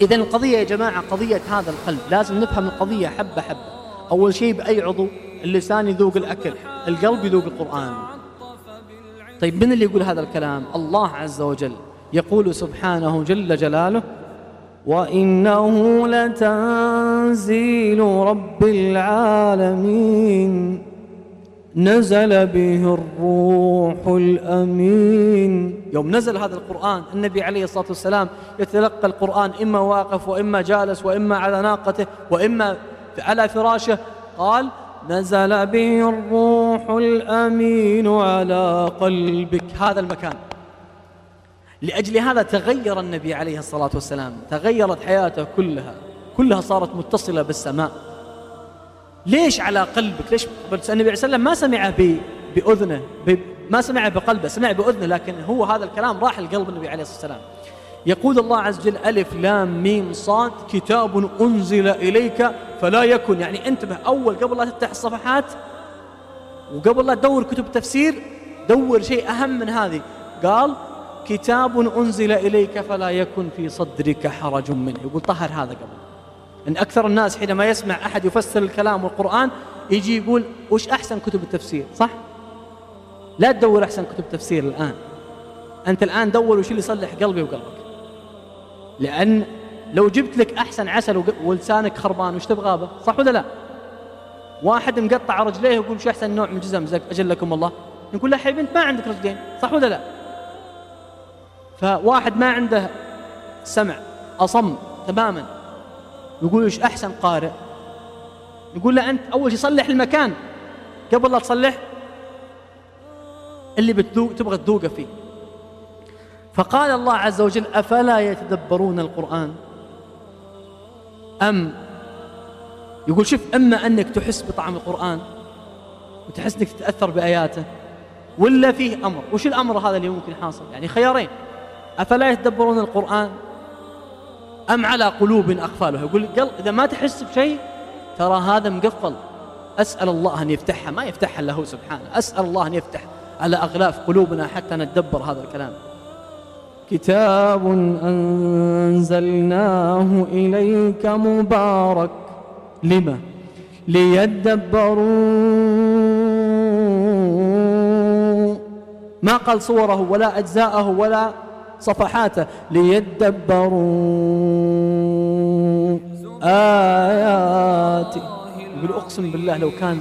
إذا القضية يا جماعة قضية هذا القلب. لازم نفهم القضية حبة حبة. أول شيء بأي عضو؟ اللسان يذوق الأكل القلب يذوق القرآن. طيب من اللي يقول هذا الكلام؟ الله عز وجل. يقول سبحانه جل جلاله وإنه لتنزيل رب العالمين. نزل به الروح الأمين. يوم نزل هذا القرآن النبي عليه الصلاة والسلام يتلقى القرآن إما واقف وإما جالس وإما على ناقته وإما على فراشه. قال نزل به الروح الأمين على قلبك. هذا المكان. لأجل هذا تغير النبي عليه الصلاة والسلام تغيرت حياته كلها. كلها صارت متصلة بالسماء. ليش على قلبك؟ ليش النبي عليه وسلم ما سمع بأذنه ما سمع بقلبه سمع بأذنه لكن هو هذا الكلام راح لقلب النبي عليه الصلاة والسلام. يقول الله عز وجل ألف لام ميم صاد كتاب أنزل إليك فلا يكن. يعني انتبه أول قبل لا تفتح الصفحات وقبل لا تدور كتب تفسير دور شيء أهم من هذه. قال كتاب أنزل إليك فلا يكن في صدرك حرج منه. يقول طهر هذا قبل. إن أكثر الناس حينما يسمع أحد يفسر الكلام والقرآن يجي يقول وش أحسن كتب التفسير؟ صح؟ لا تدور أحسن كتب تفسير الآن. أنت الآن دور وش اللي يصلح قلبي وقلبك. لأن لو جبت لك أحسن عسل ولسانك خربان وش تبغى به؟ صح ولا لا؟ واحد مقطع رجليه يقول وش أحسن نوع من الجزم أجلكم الله. نقول له حبيبي أنت ما عندك رجلين. صح ولا لا؟ فواحد ما عنده سمع أصم تماما. يقول إيش أحسن قارئ؟ يقول له أنت أول شيء صلح المكان. قبل لا تصلح اللي بتذوق تبغى تذوقه فيه. فقال الله عز وجل أفلا يتدبرون القرآن؟ أم؟ يقول شوف أما أنك تحس بطعم القرآن وتحس أنك تتأثر بآياته ولا فيه أمر؟ وش الأمر هذا اللي ممكن حاصل يعني خيارين. أفلا يتدبرون القرآن؟ أم على قلوب أقفالها؟ يقول قل إذا ما تحس بشيء ترى هذا مقفل. أسأل الله أن يفتحها. ما يفتحها إلا هو سبحانه. أسأل الله أن يفتح على أغلاف قلوبنا حتى نتدبر هذا الكلام. كتاب أنزلناه إليك مبارك. لما؟ ليدبروا. ما قال صوره ولا أجزاءه ولا صفحاته ليدبروا آياتي. يقول أقسم بالله لو كان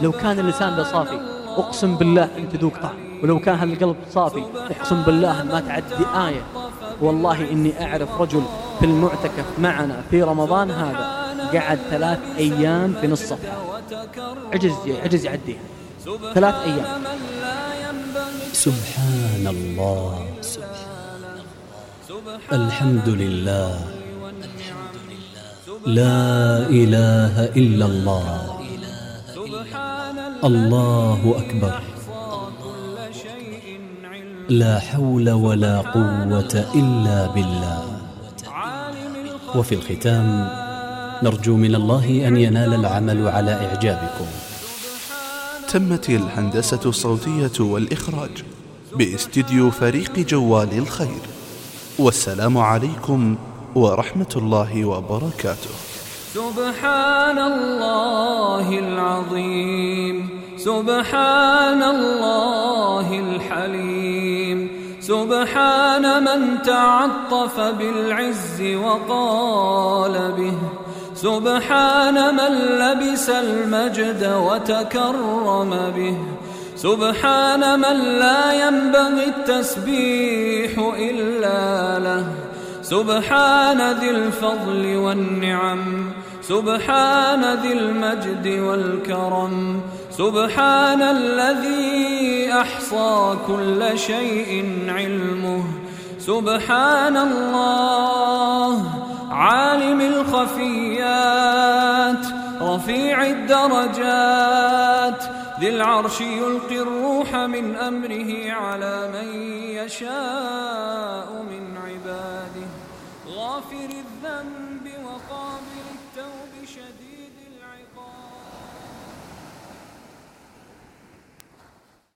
لو كان اللسان ده صافي أقسم بالله أن تذوق طعم. ولو كان هذا القلب صافي أقسم بالله ما تعدي آية. والله إني أعرف رجل في المعتكف معنا في رمضان هذا قعد ثلاث أيام في نص صفحة. عجز عجز يعديها ثلاث أيام. سبحان الله. الحمد لله. لا إله إلا الله. الله أكبر. لا حول ولا قوة إلا بالله. وفي الختام نرجو من الله أن ينال العمل على إعجابكم. تمت الهندسة الصوتية والإخراج باستديو فريق جوال الخير. والسلام عليكم ورحمة الله وبركاته. سبحان الله العظيم سبحان الله الحليم سبحان من تعطف بالعز وقال به سبحان من لبس المجد وتكرم به سبحان من لا ينبغي التسبيح إلا له. سبحان ذي الفضل والنعم. سبحان ذي المجد والكرم. سبحان الذي أحصى كل شيء علمه. سبحان الله عالم الخفيات. رفيع الدرجات ذي العرش يلقي الروح من أمره على من يشاء من عباده. غافر الذنب وقابل التوب شديد.